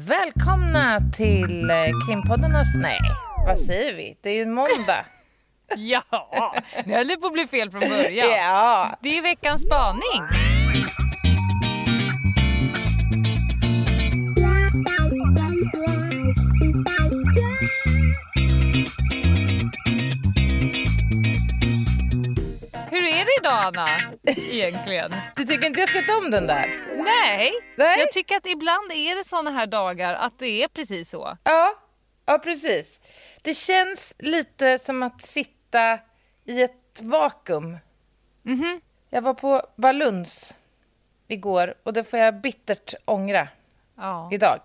Välkomna till eh, krimpoddarnas... Nej, vad säger vi? Det är ju en måndag. Ja, det höll på att bli fel från början. Ja. Det är veckans spaning. Hur är det idag Anna, egentligen? Du tycker inte jag ska ta om den där? Nej, Nej. jag tycker att ibland är det såna här dagar att det är precis så. Ja, ja precis. Det känns lite som att sitta i ett vakuum. Jag var på Baluns igår och det får jag bittert ångra Ja. idag.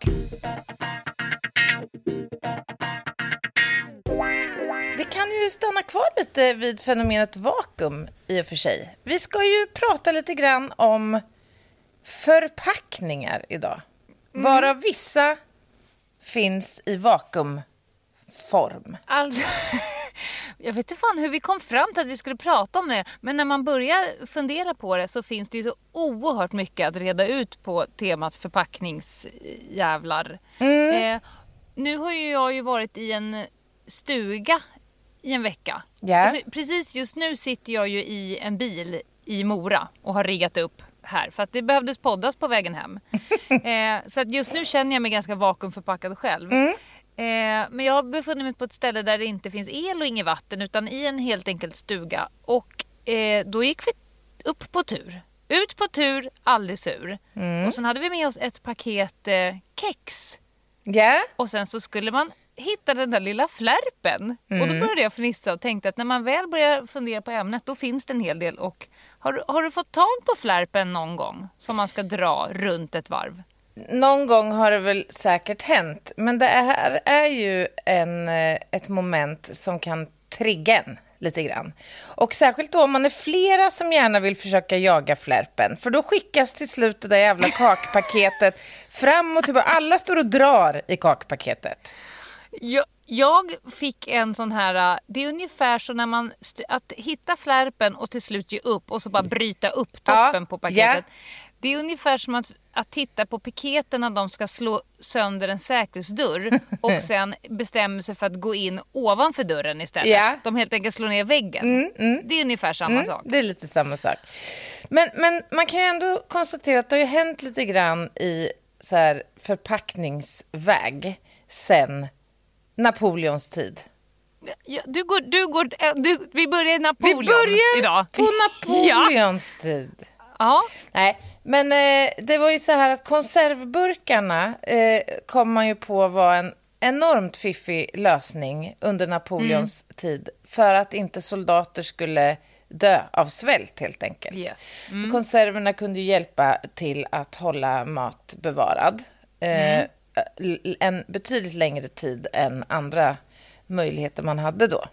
Vi kan ju stanna kvar lite vid fenomenet vakuum i och för sig. Vi ska ju prata lite grann om förpackningar idag. Varav vissa finns i vakuumform. Alltså, jag vet inte fan hur vi kom fram till att vi skulle prata om det. Men när man börjar fundera på det så finns det ju så oerhört mycket att reda ut på temat förpackningsjävlar. Eh, nu har ju jag ju varit i en stuga i en vecka. Ja. Alltså, precis just nu sitter jag ju i en bil i Mora och har riggat upp här för att det behövdes poddas på vägen hem. eh, så att just nu känner jag mig ganska vakuumförpackad själv. Eh, men jag har befunnit mig på ett ställe där det inte finns el och inget vatten utan i en helt enkelt stuga. Och eh, då gick vi upp på tur. Ut på tur, aldrig sur. Och sen hade vi med oss ett paket eh, kex. Ja, Och sen så skulle man hitta den där lilla flärpen. Och Mm. då började jag fnissa och tänkte att när man väl börjar fundera på ämnet då finns det en hel del. Och har, har du fått tag på flärpen någon gång som man ska dra runt ett varv? någon gång har det väl säkert hänt. Men det här är ju en, eh, ett moment som kan trigga en lite grann. Och särskilt då om man är flera som gärna vill försöka jaga flärpen. För då skickas till slut det där jävla kakpaketet fram och tillbaka. Alla står och drar i kakpaketet. Jag, jag fick en sån här, äh, det är ungefär så när man, att hitta flärpen och till slut ge upp och så bara bryta upp toppen Ja, på paketet. ja. Det är ungefär som att, att titta på piketen när de ska slå sönder en säkerhetsdörr och sen bestämmer sig för att gå in ovanför dörren istället. Ja. De helt enkelt slår ner väggen. Det är ungefär samma sak. Det är lite samma sak. Men, men man kan ju ändå konstatera att det har ju hänt lite grann i så här förpackningsväg sen Napoleons tid. Ja, du går, du går, äh, du, vi börjar i Vi Napoleon börjar idag. på Napoleons tid. Ja. Nej, men eh, det var ju så här att konservburkarna eh, kom man ju på var en enormt fiffig lösning under Napoleons Mm. tid för att inte soldater skulle dö av svält helt enkelt. Yes. För Konserverna kunde hjälpa till att hålla mat bevarad eh, l- en betydligt längre tid än andra möjligheter man hade då.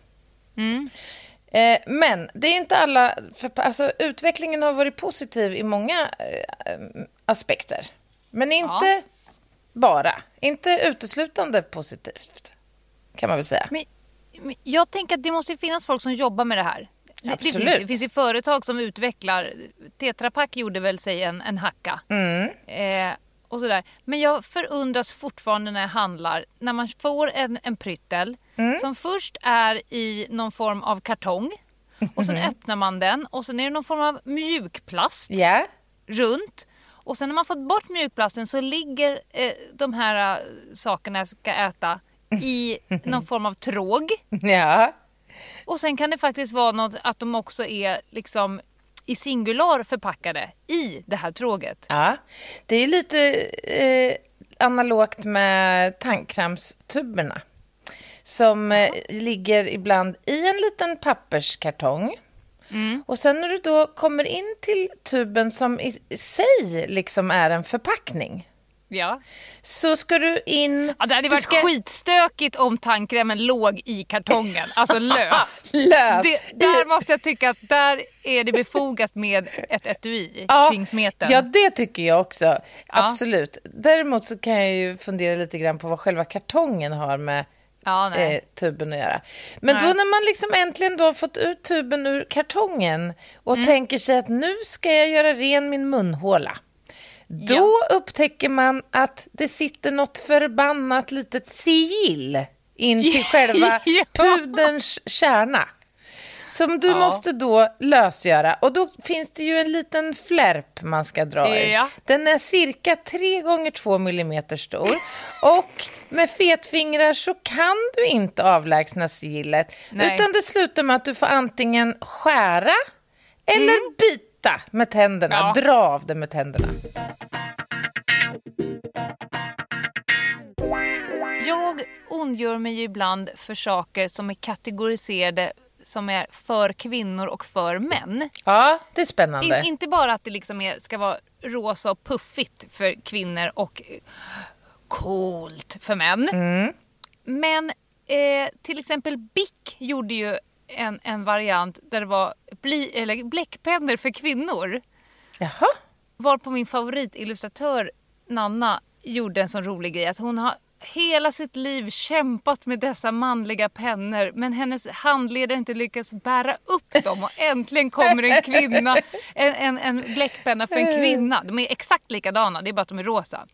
Eh, men det är inte alla... För, alltså, utvecklingen har varit positiv i många eh, aspekter. Men inte bara. Inte uteslutande positivt, kan man väl säga. Men, men jag tänker att det måste finnas folk som jobbar med det här. Det, det, finns, det finns ju företag som utvecklar. Tetra Pak gjorde väl sig en, en hacka. Mm. Eh, och sådär. Men jag förundras fortfarande när jag handlar. När man får en, en pryttel Mm. som först är i någon form av kartong. Och sen öppnar man den och sen är det någon form av mjukplast Ja, runt. Och sen när man fått bort mjukplasten så ligger eh, de här eh, sakerna jag ska äta i någon form av tråg. ja. Och sen kan det faktiskt vara något att de också är liksom i singular förpackade i det här tråget. ja. Det är lite eh, analogt med tandkrämstuberna. Som eh, ligger ibland i en liten papperskartong. Och sen när du då kommer in till tuben som i sig liksom är en förpackning. Ja. Så ska du in... ja det hade varit ska- skitstökigt om tandkrämen låg i kartongen, alltså lös. Lös. Det, där måste jag tycka att där är det befogat med ett etui Ja, kring smeten. Ja, det tycker jag också. Absolut. Däremot så kan jag ju fundera lite grann på vad själva kartongen har med Ja, eh, tuben att göra. Men Nej. då när man liksom äntligen då fått ut tuben ur kartongen och Mm. tänker sig att nu ska jag göra ren min munhåla. Då upptäcker man att det sitter något förbannat litet sigill in till själva Ja. puderns kärna. Som du Ja. måste då lösgöra. Och då finns det ju en liten flärp man ska dra i. Ja. Den är cirka 3 gånger 2 millimeter stor. Och med fetfingrar så kan du inte avlägsna sigillet. Utan det slutar med att du får antingen skära eller bita med tänderna. Ja. Dra av det med tänderna. Jag ondgör mig ju ibland för saker som är kategoriserade som är för kvinnor och för män. Ja, det är spännande. In, inte bara att det liksom är, ska vara rosa och puffigt för kvinnor och coolt för män. Mm. Men eh, till exempel Bic gjorde ju en, en variant där det var bly, eller bläckpennor för kvinnor. Jaha. Var på min favoritillustratör Nanna gjorde en sån rolig grej att hon har hela sitt liv kämpat med dessa manliga pennor men hennes handled har inte lyckats bära upp dem och äntligen kommer en kvinna, en, en, en bläckpenna för en kvinna. De är exakt likadana, det är bara att de är rosa.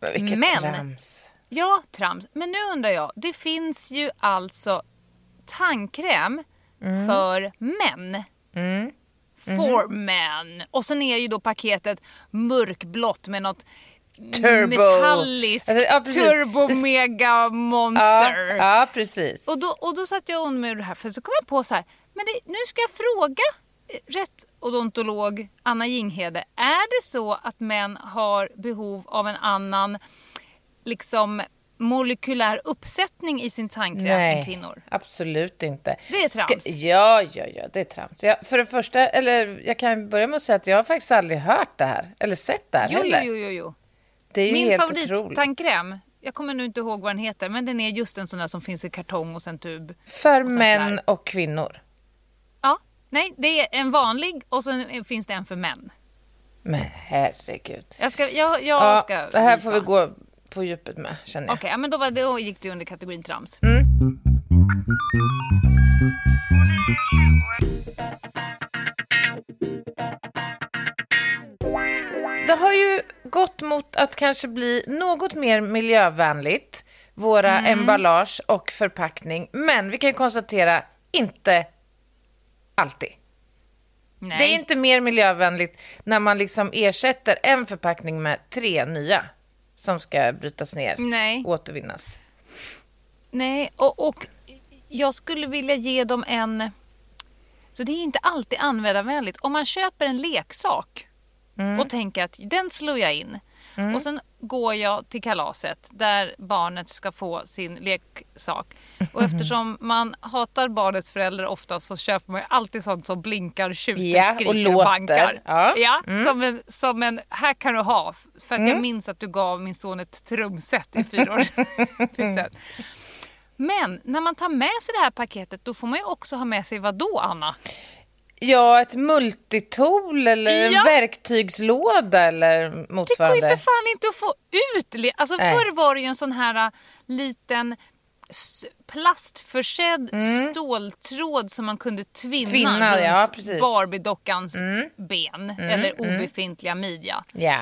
Men vilket Men- trams. Ja, trams. Men nu undrar jag, det finns ju alltså tandkräm för män. For men. Och sen är ju då paketet mörkblått med något Turbo. metalliskt Alltså, ja, turbo Det- mega Ja, monster. ja, precis. Och, då, och då satt jag och undrade det här för så kom jag på så här, men det, nu ska jag fråga eh, rätt odontolog Anna Jinghede, är det så att män har behov av en annan liksom molekylär uppsättning i sin tandkräm än Nej, kvinnor? absolut inte. Det är trams. Ska, ja, ja, ja, det är trams. Ja, för det första, eller jag kan börja med att säga att jag har faktiskt aldrig hört det här, eller sett det här Jo, heller. jo, jo, jo. Det är ju Min helt favorittandkräm, jag kommer nu inte ihåg vad den heter, men den är just en sån där som finns i kartong och sen tub. För och män och kvinnor. Ja, nej, det är en vanlig och sen finns det en för män. Men herregud. Jag ska, jag, jag Ja, ska det här visa. får vi gå på djupet med, känner jag. Okej, ja, men då, var, då gick det under kategorin trams. Mm. Det har ju gått mot att kanske bli något mer miljövänligt, våra Mm. emballage och förpackning. Men vi kan ju konstatera, inte alltid. Nej. Det är inte mer miljövänligt när man liksom ersätter en förpackning med tre nya som ska brytas ner Nej. och återvinnas. Nej, och, och jag skulle vilja ge dem en... Så det är inte alltid användarvänligt. Om man köper en leksak Mm. och tänker att den slår jag in. Och sen går jag till kalaset där barnet ska få sin leksak. Och eftersom man hatar barnets föräldrar ofta så köper man ju alltid sånt som blinkar, tjuter, Ja, och skriker och, låter. bankar. Ja. Mm. som, en, som en, här kan du ha. För att jag minns att du gav min son ett trumset i fyra år present. Men när man tar med sig det här paketet då får man ju också ha med sig vad då Anna? Ja, ett multitool eller Ja. en verktygslåda eller Det går ju motsvarande. för fan inte att få ut. Alltså Nej. förr var det ju en sån här äh, liten plastförsedd ståltråd som man kunde tvinna, Tvinna, runt ja, precis. Mm. Barbiedockans ben eller obefintliga midja. Ja,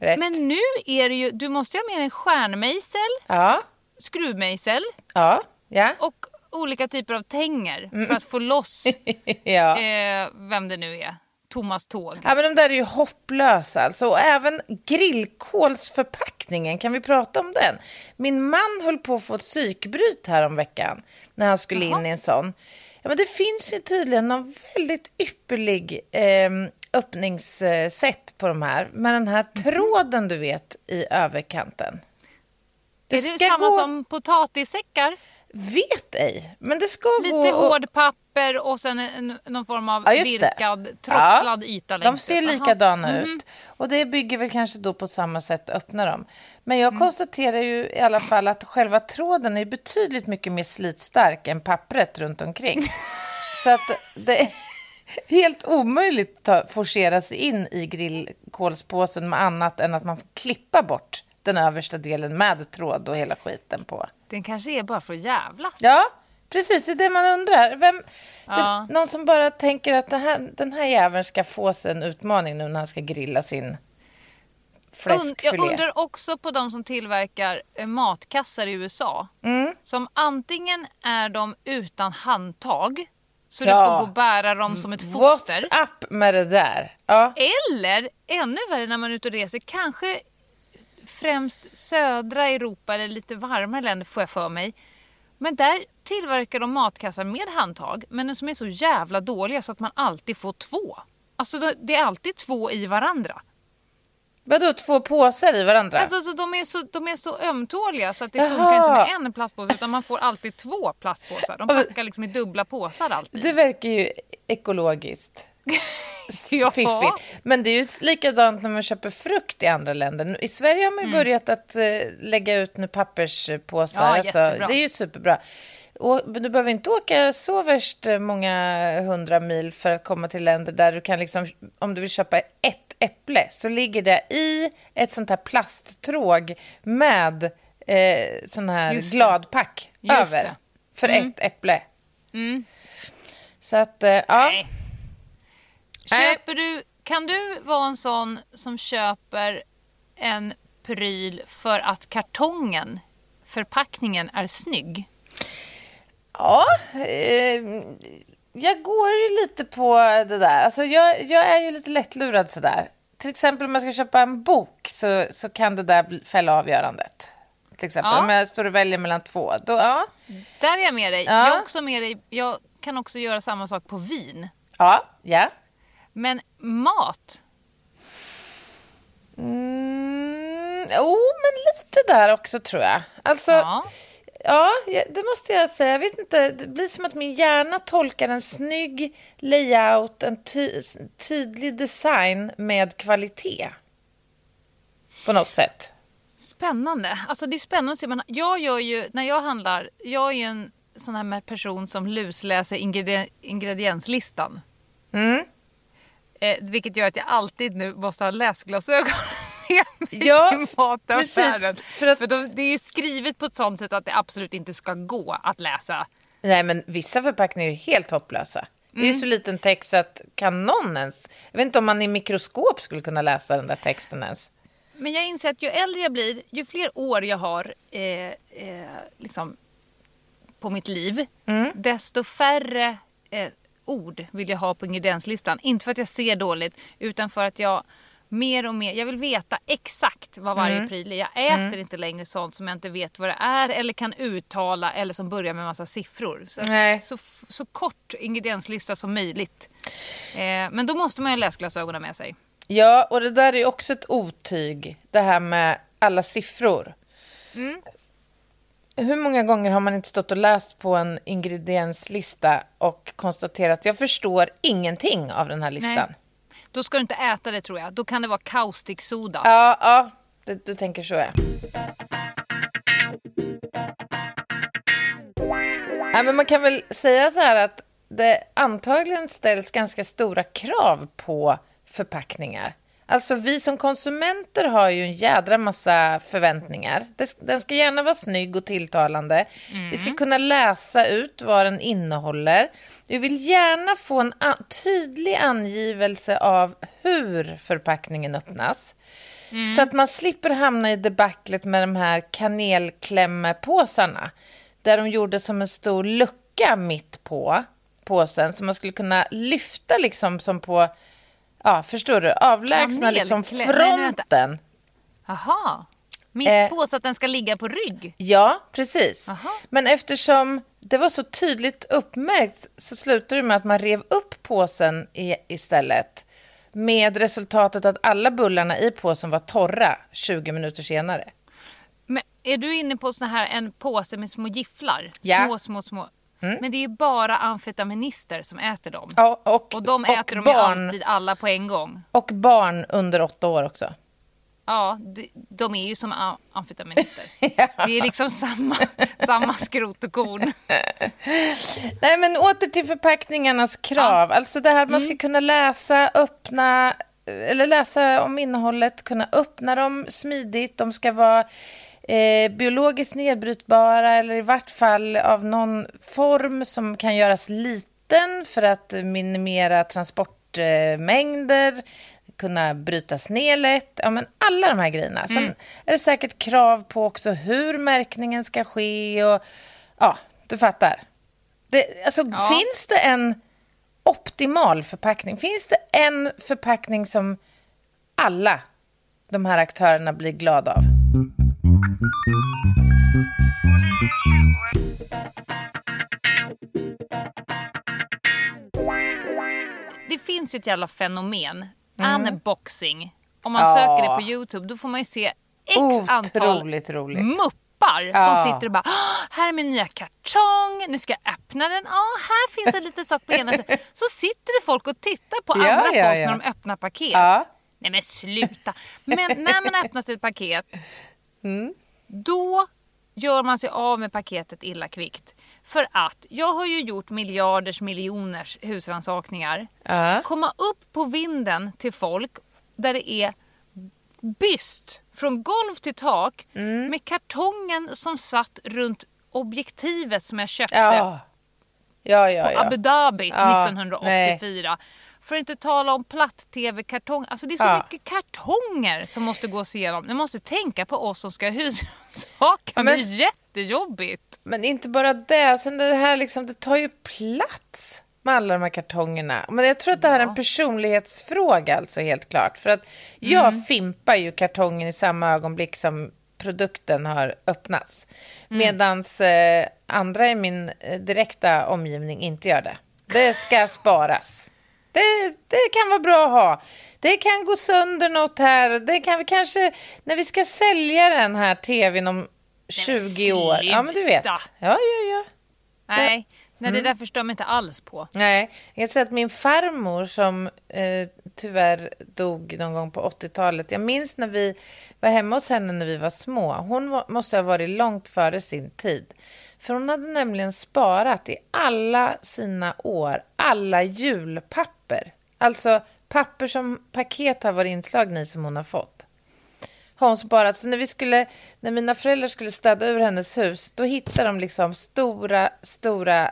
rätt. Men nu är det ju, du måste ju ha med en stjärnmejsel, Ja, skruvmejsel ja, ja. och olika typer av tänger för att få loss ja. eh, vem det nu är. Thomas Tåg. Ja, men de där är ju hopplösa. Alltså. Och även grillkolsförpackningen, kan vi prata om den? Min man höll på att få ett psykbryt här om veckan när han skulle in i en sån. Ja, men det finns ju tydligen någon väldigt ypperlig eh, öppningssätt på de här med den här tråden, du vet, i överkanten. är det samma gå- som potatissäckar? Vet ej, men det ska gå... Lite hårdpapper och sen en, någon form av Ja, virkad, tråcklad yta De ser upp. Jaha. likadana ut. Och det bygger väl kanske då på samma sätt öppna dem. Men jag konstaterar ju i alla fall att själva tråden är betydligt mycket mer slitstark än pappret runt omkring. Så att det är helt omöjligt att forcera sig in i grillkolspåsen med annat än att man får klippa bort den översta delen med tråd och hela skiten på. Den kanske är bara för att jävla. Ja, precis. Det är det man undrar. Vem, Ja. det, någon som bara tänker att det här, den här jäveln ska få sig en utmaning nu när han ska grilla sin fläskfilé. Jag undrar också på de som tillverkar eh, matkassar i USA. Mm. Som antingen är de utan handtag, så Ja. du får gå och bära dem som ett foster. What's up med det där? Ja. Eller ännu värre när man är ute och reser, kanske främst södra Europa eller lite varmare länder får jag för mig. Men där tillverkar de matkassar med handtag, men som är så jävla dåliga så att man alltid får två. Alltså det är alltid två i varandra. Vadå, två påsar i varandra? Alltså, så de, är så, de är så ömtåliga så att det Jaha. funkar inte med en plastpåse utan man får alltid två plastpåsar. De packar liksom i dubbla påsar alltid. Det verkar ju ekologiskt. Ja. Fiffigt. Men det är ju likadant när man köper frukt i andra länder. I Sverige har man ju börjat att eh, lägga ut nu papperspåsar. Mm. Ja, alltså, det är ju superbra. Och du behöver inte åka så värst eh, många hundra mil för att komma till länder där du kan liksom, om du vill köpa ett äpple så ligger det i ett sånt här plasttråg med eh, sån här Just gladpack Just över det. för ett äpple. Så att, eh, ja. Nej. Nej. Köper du, kan du vara en sån som köper en pryl för att kartongen, förpackningen, är snygg? Ja, eh, jag går ju lite på det där. Alltså jag, jag är ju lite lättlurad sådär. Till exempel om jag ska köpa en bok så, så kan det där fälla avgörandet. Till exempel Ja. om jag står och väljer mellan två. Då, ja. Där är jag med dig. Ja. Jag, är också med dig. jag kan också göra samma sak på vin. Ja, ja. Men mat, Mm, oh, men lite där också tror jag. Alltså, ja. Ja, det måste jag säga. Jag vet inte, det blir som att min hjärna tolkar en snygg layout, en ty tydlig design med kvalitet. På något sätt. Spännande. Alltså det är spännande att se. Men jag gör ju, när jag handlar, jag är ju en sån här person som lusläser ingredi- ingredienslistan. Mm. Eh, vilket gör att jag alltid nu måste ha läsglasögon med mig Ja, till mataffären. precis, för att- de, det är ju skrivet på ett sånt sätt att det absolut inte ska gå att läsa. Nej, men vissa förpackningar är helt hopplösa. Det är ju så liten text att kan någon ens... Jag vet inte om man i mikroskop skulle kunna läsa den där texten ens. Men jag inser att ju äldre jag blir, ju fler år jag har eh, eh, liksom på mitt liv, Mm. desto färre eh, ord vill jag ha på ingredienslistan. Inte för att jag ser dåligt, utan för att jag mer och mer, jag vill veta exakt vad varje Mm. pryl är. Jag äter inte längre sånt som jag inte vet vad det är eller kan uttala eller som börjar med massa siffror. Så, Nej. så, så kort ingredienslista som möjligt. Eh, men då måste man ju läsglasögonen med sig. Ja, och det där är ju också ett otyg, det här med alla siffror. Hur många gånger har man inte stått och läst på en ingredienslista och konstaterat att jag förstår ingenting av den här listan? Nej. Då ska du inte äta det tror jag. Då kan det vara kaustiksoda. Ja, ja, det, du tänker så ja. Nej, men man kan väl säga så här att det antagligen ställs ganska stora krav på förpackningar. Alltså vi som konsumenter har ju en jädra massa förväntningar. Den ska gärna vara snygg och tilltalande. Vi ska kunna läsa ut vad den innehåller. Vi vill gärna få en tydlig angivelse av hur förpackningen öppnas. Så att man slipper hamna i debaclet med de här kanelklämmepåsarna. Där de gjorde som en stor lucka mitt på påsen. Så man skulle kunna lyfta liksom som på, ja förstår du, avlägsna liksom fronten. Jaha. Mitt Eh. på så att den ska ligga på rygg. Ja, precis. Aha. Men eftersom det var så tydligt uppmärkt så slutade det med att man rev upp påsen i, istället. Med resultatet att alla bullarna i påsen var torra 20 minuter senare. Men är du inne på såna här en påse med små gifflar? Ja. Mm. Små, små, små. Men det är ju bara amfetaminister som äter dem. Ja, och, Och de och äter de ju barn, alltid alla på en gång. Och barn under åtta år också. Ja, de, de är ju som amfetaminister. Det är liksom samma, samma skrot och korn. Nej, men åter till förpackningarnas krav. Alltså det här att man Mm. ska kunna läsa, öppna, eller läsa om innehållet, kunna öppna dem smidigt. De ska vara eh, biologiskt nedbrytbara eller i vart fall av någon form som kan göras liten för att minimera transportmängder. kunna brytas ner lätt. Ja, men alla de här grejerna. Sen är det säkert krav på också hur märkningen ska ske. Och, ja, du fattar. Det, alltså, Ja. Finns det en optimal förpackning? Finns det en förpackning som alla de här aktörerna blir glada av? Det finns ju ett jävla fenomen. Unboxing. Om man Ja. söker det på Youtube då får man ju se x antal Otroligt roligt. muppar Ja. som sitter och bara "Ah, här är min nya kartong, nu ska jag öppna den. Ja, här finns en liten sak på ena sidan. Så sitter det folk och tittar på Ja, andra folk när de öppnar paket. Nej men sluta. Men när man har öppnat ett paket Mm. då gör man sig av med paketet illa kvickt. För att jag har ju gjort miljarders miljoners husrannsakningar. Ja. Komma upp på vinden till folk där det är byst från golv till tak Mm. med kartongen som satt runt objektivet som jag köpte Ja. Ja, ja, på. Abu Dhabi Ja, 1984. För att inte tala om platt-tv-kartong. Alltså det är så Ja. mycket kartonger som måste gås igenom. Ni måste tänka på oss som ska. Men- Det är jättejobbigt. Men inte bara det. Sen det här liksom, det tar ju plats med alla de här kartongerna. Men jag tror att det här är en personlighetsfråga alltså helt klart. För att jag Mm. fimpar ju kartongen i samma ögonblick som produkten har öppnats. Mm. Medans eh, andra i min eh, direkta omgivning inte gör det. Det ska sparas. Det, det kan vara bra att ha. Det kan gå sönder något här. Det kan vi kanske, när vi ska sälja den här tvn om 20 år. Ja, men du vet. Ja, ja, ja. Nej, nej Mm. det där förstår man inte alls på. Nej, jag säga att min farmor som eh, tyvärr dog någon gång på 80-talet. Jag minns när vi var hemma hos henne när vi var små. Hon måste ha varit långt före sin tid. För hon hade nämligen sparat i alla sina år, alla julpapper. Alltså papper som paket har varit inslagna i som hon har fått. Har hon sparat. Så när, vi skulle, när mina föräldrar skulle städa ur hennes hus, då hittade de liksom stora, stora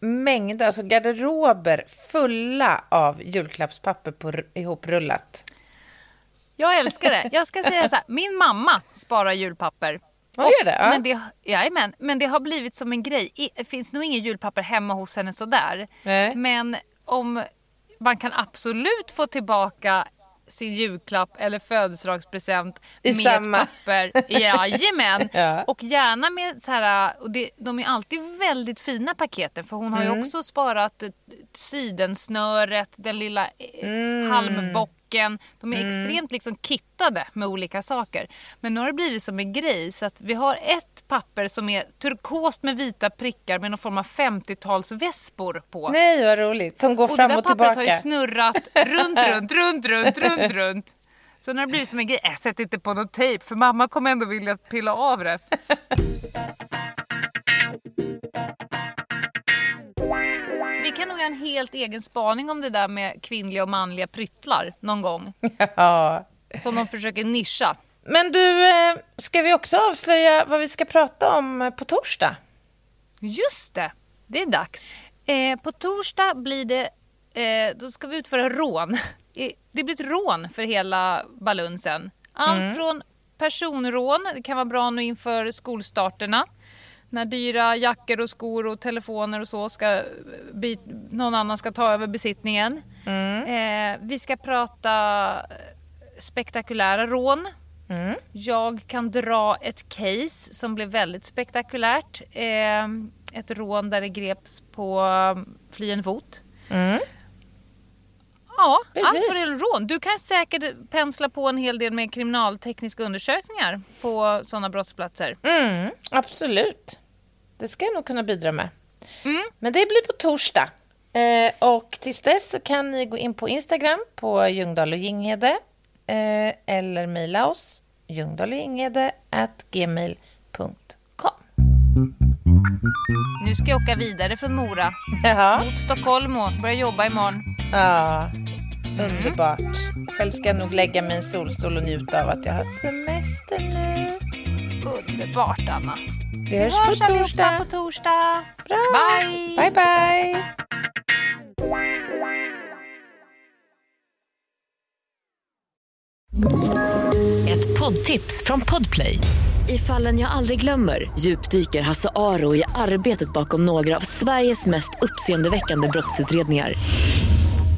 mängder, alltså garderober fulla av julklappspapper på, ihoprullat. Jag älskar det. Jag ska säga så här, min mamma sparar julpapper. Hon gör det? Ja. Men det, jajamän, men det har blivit som en grej. Det finns nog ingen julpapper hemma hos henne sådär. Nej. Men om man kan absolut få tillbaka sin julklapp eller födelsedagspresent I med samma- papper. Jajamän. Ja. Och gärna med så här, och det, de är alltid väldigt fina paketen för hon har Mm. ju också sparat eh, sidensnöret, den lilla eh, Mm. halmbocken. De är extremt liksom kittade med olika saker. Men nu har det blivit som en grej så att vi har ett papper som är turkost med vita prickar med någon form av 50-talsvespor på. Nej, vad roligt. Som går Och det fram där och pappret har ju tillbaka. snurrat runt, runt, runt, runt, runt, runt. Så när det blivit som en grej, äh, sätt inte på någon tejp för mamma kommer ändå vilja pilla av det. Vi kan nog göra en helt egen spaning om det där med kvinnliga och manliga pryttlar någon gång. Ja. Som de försöker nischa. Men du, eh, ska vi också avslöja vad vi ska prata om eh, på torsdag? Just det, det är dags. Eh, på torsdag blir det, eh, då ska vi utföra rån. Det blir ett rån för hela balunsen. Allt från personrån, det kan vara bra nu inför skolstarterna. När dyra jackor och skor och telefoner och så ska någon annan ska ta över besittningen. Eh, vi ska prata spektakulära rån. Jag kan dra ett case som blev väldigt spektakulärt. Eh, ett rån där det greps på um, flyende fot. Ja, Precis. allt vad det gäller rån. Du kan säkert pensla på en hel del med kriminaltekniska undersökningar på sådana brottsplatser. Mm, absolut. Det ska jag nog kunna bidra med. Mm. Men det blir på torsdag. Eh, och tills dess så kan ni gå in på Instagram på Ljungdahl och Ginghede eh, eller mejla oss ljungdahloginghede@gmail.com. Nu ska jag åka vidare från Mora Jaha. mot Stockholm och börja jobba imorgon. Ja, underbart. Själv ska jag nog lägga mig i en solstol och njuta av att jag har semester nu. Underbart Anna. Vi hörs hörs på torsdag. på torsdag. Bra. Bye. Bye, bye. Ett poddtips från Podplay. I fallen jag aldrig glömmer djupdyker Hasse Aro i arbetet bakom några av Sveriges mest uppseendeväckande brottsutredningar.